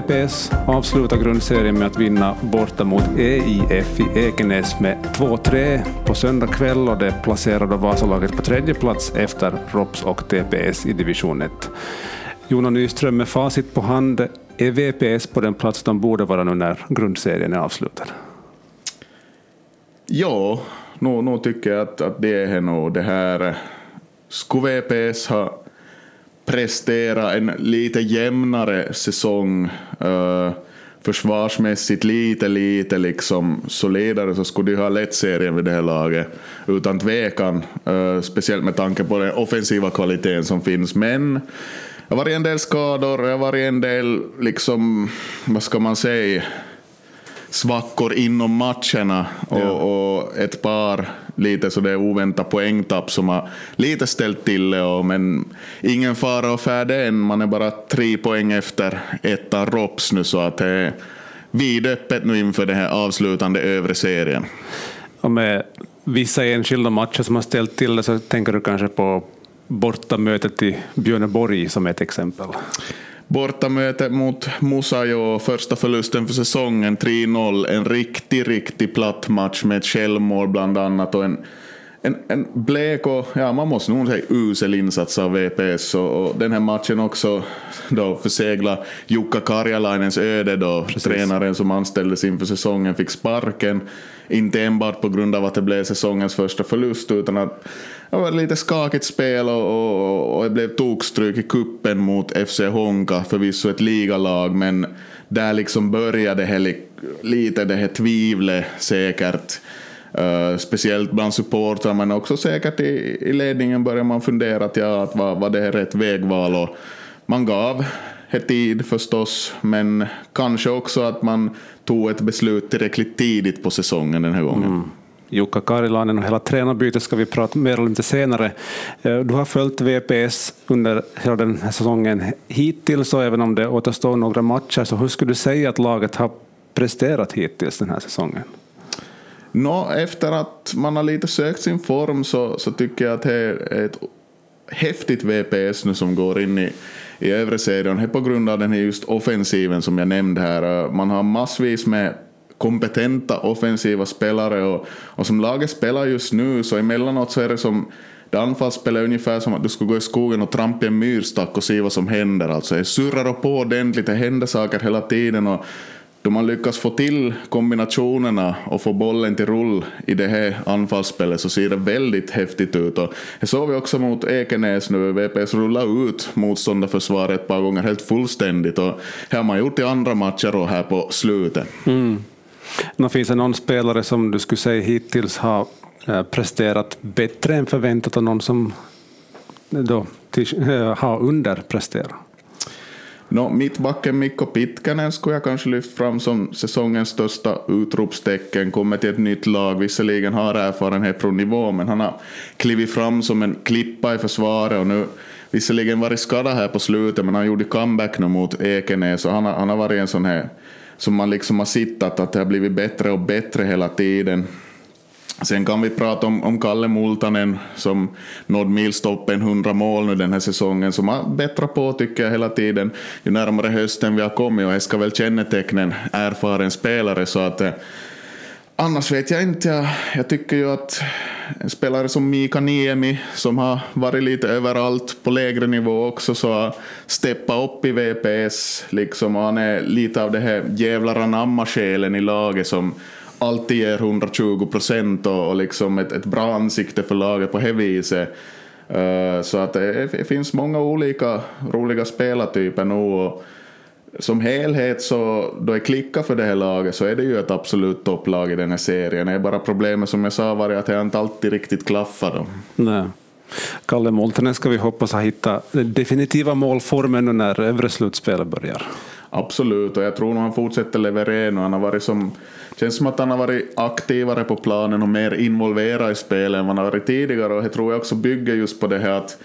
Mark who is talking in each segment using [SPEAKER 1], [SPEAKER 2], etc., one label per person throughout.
[SPEAKER 1] VPS avslutar grundserien med att vinna borta mot EIF i Ekenäs med 2-3 på söndag kväll och det placerade Vasalaget på tredje plats efter ROPS och TPS i division 1. Jona Nyström, med facit på hand, är VPS på den plats de borde vara nu när grundserien är avslutad?
[SPEAKER 2] Ja, nog tycker jag att, att det är nog det här. Eh, skulle VPS ha presterat en lite jämnare säsong uh, försvarsmässigt lite, lite liksom solidare så skulle de ha lett serien vid det här laget. Utan tvekan, uh, speciellt med tanke på den offensiva kvaliteten som finns. Men det har varit en del skador, det har varit en del, liksom, vad ska man säga, svackor inom matcherna och, ja. och ett par lite sådär oväntat poängtapp som har lite ställt till det. Och, men ingen fara och färde än. Man är bara tre poäng efter etta Rops nu så att det är vidöppet nu inför den här avslutande övre serien.
[SPEAKER 1] Och med vissa enskilda matcher som har ställt till det så tänker du kanske på bortamötet i Björneborg som ett exempel?
[SPEAKER 2] Bortamöte mot Musajo, första förlusten för säsongen, 3-0. En riktig, riktigt platt match med ett självmål bland annat och en, en, en blek och, ja man måste nog säga usel insats av VPS och, och, den här matchen också då försegla Jukka Karjalainens öde då, Precis. tränaren som anställdes inför säsongen fick sparken. Inte enbart på grund av att det blev säsongens första förlust utan att det var lite skakigt spel och, och, och det blev tokstryk i kuppen mot FC Honka, förvisso ett ligalag, men där liksom började det lite det här tvivlet säkert. Uh, speciellt bland supportrar men också säkert i, i ledningen började man fundera att, ja, att var, var det rätt vägval och man gav det tid förstås men kanske också att man tog ett beslut tillräckligt tidigt på säsongen den här gången. Mm.
[SPEAKER 1] Jukka Karilainen och hela tränarbytet ska vi prata mer om lite senare. Eh, du har följt VPS under hela den här säsongen hittills och även om det återstår några matcher, så hur skulle du säga att laget har presterat hittills den här säsongen?
[SPEAKER 2] Nå, efter att man har lite sökt sin form så, så tycker jag att det är ett häftigt VPS nu som går in i, i övre serien. Det är på grund av den här just offensiven som jag nämnde här. Man har massvis med kompetenta offensiva spelare och, och som laget spelar just nu så emellanåt så är det som det anfallsspelet är ungefär som att du skulle gå i skogen och trampa i en myrstack och se vad som händer. Alltså det surrar på ordentligt, det händer saker hela tiden och då man lyckas få till kombinationerna och få bollen till rull i det här anfallsspelet så ser det väldigt häftigt ut. Och det såg vi också mot Ekenäs nu, VPS rullade ut motståndarförsvaret ett par gånger helt fullständigt och det har man gjort i andra matcher och här på slutet.
[SPEAKER 1] Mm. Nå, finns det någon spelare som du skulle säga hittills har eh, presterat bättre än förväntat och någon som då till, eh, har underpresterat?
[SPEAKER 2] No, mittbacken Mikko Pitkänen skulle jag kanske lyft fram som säsongens största utropstecken. Kommer till ett nytt lag, visserligen har erfarenhet från nivå, men han har klivit fram som en klippa i försvaret och nu visserligen varit skadad här på slutet, men han gjorde comeback nu mot Ekenäs och han har, han har varit en sån här som man liksom har sett att det har blivit bättre och bättre hela tiden. Sen kan vi prata om, om Kalle Multanen som nådde milstoppen 100 mål nu den här säsongen som har bättrat på tycker jag hela tiden ju närmare hösten vi har kommit och det ska väl känneteckna en erfaren spelare så att eh, Annars vet jag inte. Jag, jag tycker ju att en spelare som Mika Niemi som har varit lite överallt på lägre nivå också så har steppat upp i VPS. Liksom, han är lite av det här jävlar anamma-själen i laget som alltid ger 120 procent och, och liksom ett, ett bra ansikte för laget på det viset. Uh, så att det, det, finns många olika roliga spelartyper nu. Och, som helhet så då det klickar för det här laget så är det ju ett absolut topplag i den här serien. Det är bara problemet som jag sa var att det inte alltid riktigt klaffar. Då.
[SPEAKER 1] Nej. Kalle Moltenen ska vi hoppas ha hittat den definitiva målformen nu när övre slutspelet börjar.
[SPEAKER 2] Absolut, och jag tror nog han fortsätter leverera. Han har varit som, känns som att han har varit aktivare på planen och mer involverad i spelet än vad han har varit tidigare. Och det tror jag också bygger just på det här att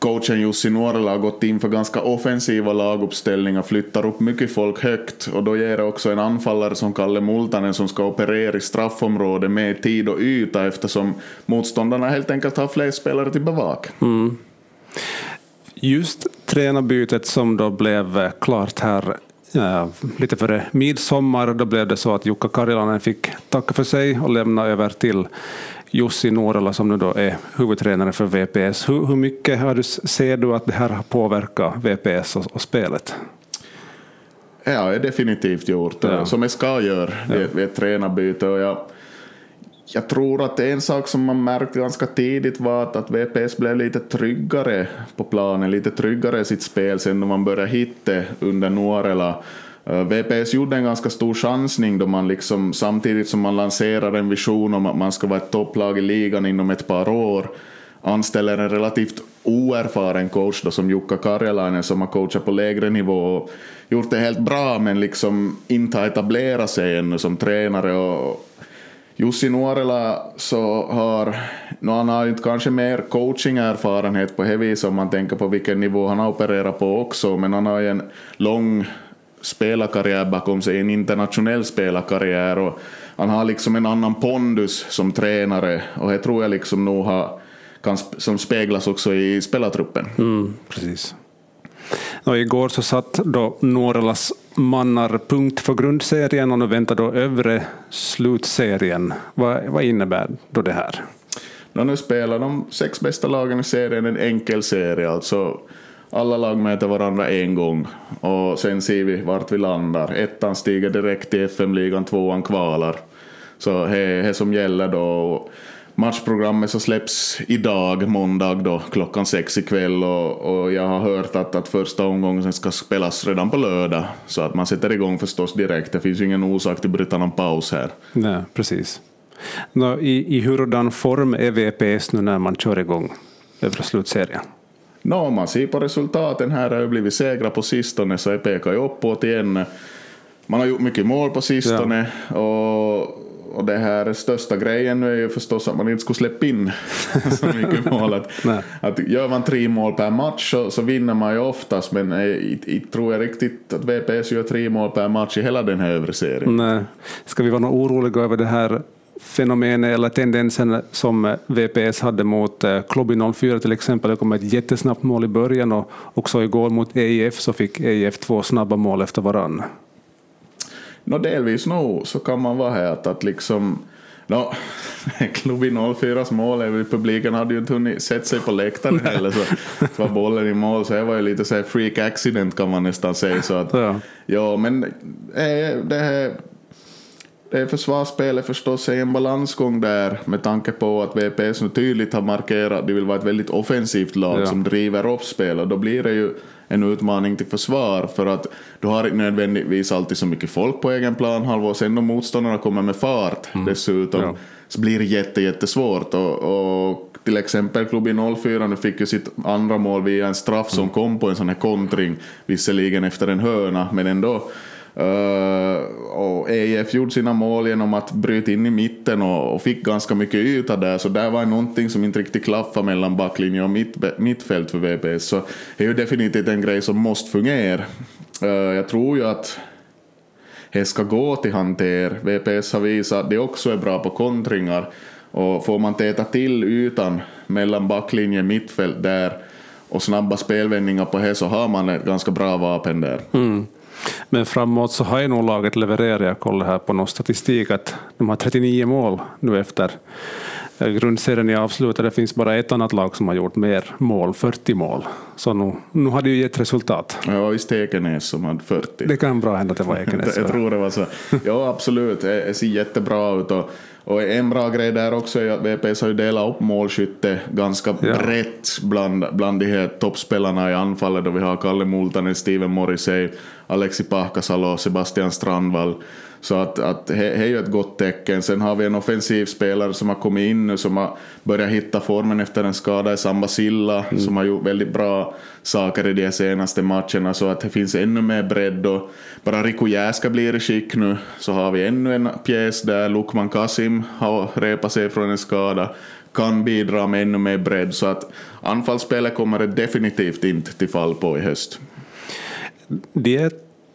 [SPEAKER 2] coachen Jussi Nuorela har gått in för ganska offensiva laguppställningar, flyttar upp mycket folk högt och då ger det också en anfallare som Kalle Multanen som ska operera i straffområdet med tid och yta eftersom motståndarna helt enkelt har fler spelare till bevak.
[SPEAKER 1] Mm. Just tränarbytet som då blev eh, klart här Ja, lite före midsommar då blev det så att Jukka Karjalainen fick tacka för sig och lämna över till Jussi Nuorela som nu då är huvudtränare för VPS. Hur, hur mycket har du, ser du att det här har påverkat VPS och, och spelet?
[SPEAKER 2] Ja, definitivt gjort. Ja. Som jag ska göra vid, vid ett tränarbyte. Och jag, jag tror att en sak som man märkte ganska tidigt var att, att VPS blev lite tryggare på planen, lite tryggare i sitt spel sen när man började hitta under Nuorela. Eh, VPS gjorde en ganska stor chansning då man liksom, samtidigt som man lanserar en vision om att man ska vara ett topplag i ligan inom ett par år, anställer en relativt oerfaren coach då som Jukka Karjalainen som har coachat på lägre nivå och gjort det helt bra men liksom inte har etablerat sig ännu som tränare. Och Jussi Nuorela så har, no han har inte kanske mer coaching-erfarenhet på det om man tänker på vilken nivå han har opererat på också, men han har ju en lång spelarkarriär bakom sig, en internationell spelarkarriär och han har liksom en annan pondus som tränare och det tror jag liksom nog har, kan, som speglas också i spelartruppen.
[SPEAKER 1] Mm, precis. Och igår så satt då Norrlas mannar punkt för grundserien och nu väntar då övre slutserien. Vad, vad innebär då det här?
[SPEAKER 2] No, nu spelar de sex bästa lagen i serien en enkel serie, alltså alla lag möter varandra en gång och sen ser vi vart vi landar. Ettan stiger direkt till FM-ligan, tvåan kvalar. Så det är det som gäller då. Matchprogrammet så släpps idag, måndag då, klockan sex ikväll och, och jag har hört att, att första omgången ska spelas redan på lördag. Så att man sätter igång förstås direkt. Det finns ju ingen orsak till att bryta någon paus här.
[SPEAKER 1] Nej, precis. Nå, i, I hurdan form är VPS nu när man kör igång övre slutserien?
[SPEAKER 2] Nå, om man ser på resultaten här har ju blivit segra på sistone så det pekar ju uppåt igen. Man har gjort mycket mål på sistone ja. och och det här största grejen nu är ju förstås att man inte skulle släppa in så mycket mål. Att, att gör man tre mål per match så, så vinner man ju oftast men jag, tror jag riktigt att VPS gör tre mål per match i hela den här övre serien.
[SPEAKER 1] Nej. Ska vi vara oroliga över det här fenomenet eller tendensen som VPS hade mot eh, 04 till exempel. Det kom ett jättesnabbt mål i början och också igår mot EIF så fick EIF två snabba mål efter varann.
[SPEAKER 2] No, delvis nog så kan man vara här att, att liksom No, Klubb 04s mål, publiken hade ju inte hunnit sätta sig på läktaren heller så, så var bollen i mål så det var ju lite så här freak accident kan man nästan säga. Så att, ja. ja men äh, det här det försvarsspelet förstås är en balansgång där med tanke på att VPS nu tydligt har markerat att de vill vara ett väldigt offensivt lag ja. som driver upp spel och då blir det ju en utmaning till försvar för att du har inte nödvändigtvis alltid så mycket folk på egen plan halva sen om motståndarna kommer med fart mm. dessutom ja. så blir det jätte, jättesvårt och, och till exempel klubben 04 nu fick ju sitt andra mål via en straff som mm. kom på en sån här kontring visserligen efter en hörna men ändå Eh, och EIF gjorde sina mål genom att bryta in i mitten och, och, fick ganska mycket yta där, så där var någonting som inte riktigt klaffade mellan backlinje och mitt, mittfält för VPS. Så det är ju definitivt en grej som måste fungera. Uh, jag tror ju att det ska gå till hanter. VPS har visat att det också är bra på kontringar och får man täta till ytan mellan backlinje och mittfält där och snabba spelvändningar på det så har man ett ganska bra vapen där.
[SPEAKER 1] Mm. Men framåt så har ju nog laget levererat. Jag kollar här på någon statistik att de har 39 mål nu efter grundserien är avslutad. Det finns bara ett annat lag som har gjort mer mål, 40 mål. Så nu, nu har det ju gett resultat.
[SPEAKER 2] Ja, visst Ekenäs som hade 40.
[SPEAKER 1] Det kan bra hända att det var Ekenäs.
[SPEAKER 2] jag tror det var så. Ja, absolut. Det ser jättebra ut. Och, och en bra grej där också är att VPS har ju delat upp målskytte ganska ja. brett bland, bland de här toppspelarna i anfallet. Då vi har Kalle Multanen, Steven Morrissey, Alexi Pahkasalo Sebastian Strandvall. Så att, att det är ju ett gott tecken. Sen har vi en offensiv spelare som har kommit in nu som har börjat hitta formen efter en skada i Samba Silla mm. som har gjort väldigt bra saker i de senaste matcherna så att det finns ännu mer bredd och bara Riku Jää ska bli i skick nu så har vi ännu en pjäs där Lukman Kasim har repat sig från en skada kan bidra med ännu mer bredd så att anfallsspelet kommer det definitivt inte till fall på i höst.
[SPEAKER 1] Det är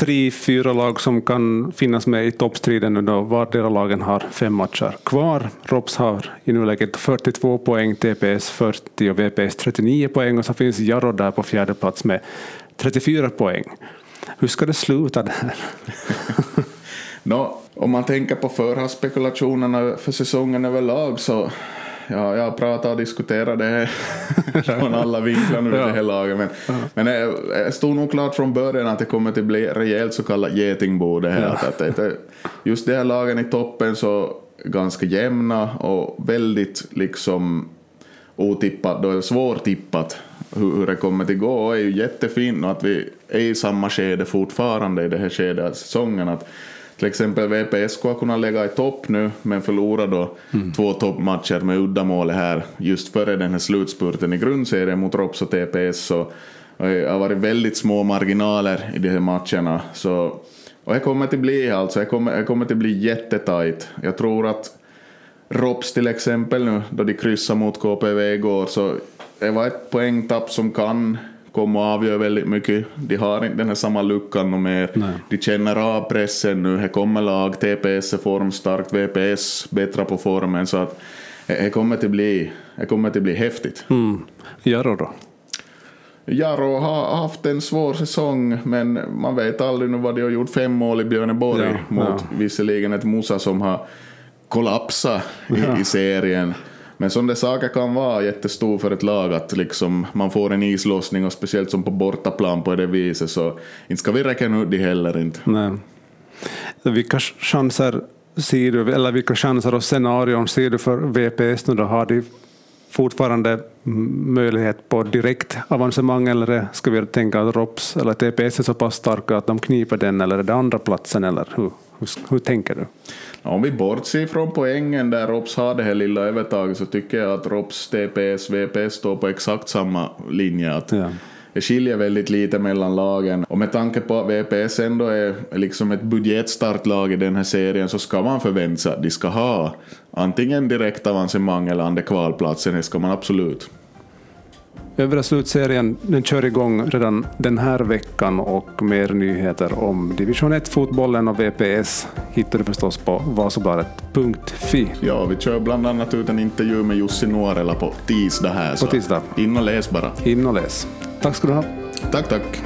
[SPEAKER 1] tre, fyra lag som kan finnas med i toppstriden nu då vardera lagen har fem matcher kvar. Rops har i nuläget 42 poäng, TPS 40 och VPS 39 poäng och så finns Jarro där på fjärde plats med 34 poäng. Hur ska det sluta där?
[SPEAKER 2] Nå, om man tänker på förhandsspekulationerna för säsongen överlag så ja, jag har pratat och diskuterat det här från alla vinklar nu ja. det här laget. Men, ja. men det, det stod nog klart från början att det kommer att bli rejält så kallat getingbo det här. Ja. Att, att, att, just de här lagen i toppen så ganska jämna och väldigt liksom otippat, då är svårtippat hur, hur det kommer att gå och är ju jättefint att vi är i samma skede fortfarande i det här skedet av säsongen. Att till exempel VPS har kunnat lägga i topp nu men förlora då mm. två toppmatcher med uddamål här just före den här slutspurten i grundserien mot Rops och TPS. Och, det har varit väldigt små marginaler i de här matcherna. Så, och det kommer att bli alltså, det kommer, det kommer att bli jättetajt. Jag tror att Rops till exempel nu då de kryssar mot KPV igår så det var ett poängtapp som kan komma och avgöra väldigt mycket. De har inte den här samma luckan och mer. Nej. De känner av pressen nu. Här kommer lag, TPS är formstarkt, VPS bättre på formen. Så att det kommer att bli, det kommer att bli häftigt.
[SPEAKER 1] Mm. Jaro då?
[SPEAKER 2] Jaro har haft en svår säsong men man vet aldrig nu vad de har gjort. Fem mål i Björneborg ja, mot ja. visserligen ett Musa som har kollapsat i, ja. i serien. Men som det saker kan vara jättestor för ett lag att liksom man får en islossning och speciellt som på bortaplan på det viset så inte ska vi räkna ut det heller inte.
[SPEAKER 1] Nej. Vilka chanser ser du, eller vilka chanser och scenarion ser du för VPS nu då? Har de fortfarande möjlighet på direkt avancemang eller ska vi tänka att ROPS eller TPS är så pass starka att de kniper den eller är det andra platsen eller hur, hur, hur tänker du?
[SPEAKER 2] Om vi bortser från poängen där Rops har det här lilla övertaget så tycker jag att Rops, TPS, VPS står på exakt samma linje. Att ja. Det skiljer väldigt lite mellan lagen och med tanke på att VPS ändå är liksom ett budgetstartlag i den här serien så ska man förvänta sig att de ska ha antingen direkt avancemang eller andra kvalplatsen, det ska man absolut.
[SPEAKER 1] Övriga slutserien den kör igång redan den här veckan och mer nyheter om division 1-fotbollen och VPS hittar du förstås på vasabladet.fi.
[SPEAKER 2] Ja, vi kör bland annat ut en intervju med Jussi Nuorela på tisdag här.
[SPEAKER 1] På tisdag.
[SPEAKER 2] In och läs bara.
[SPEAKER 1] In och läs. Tack ska du ha.
[SPEAKER 2] Tack, tack.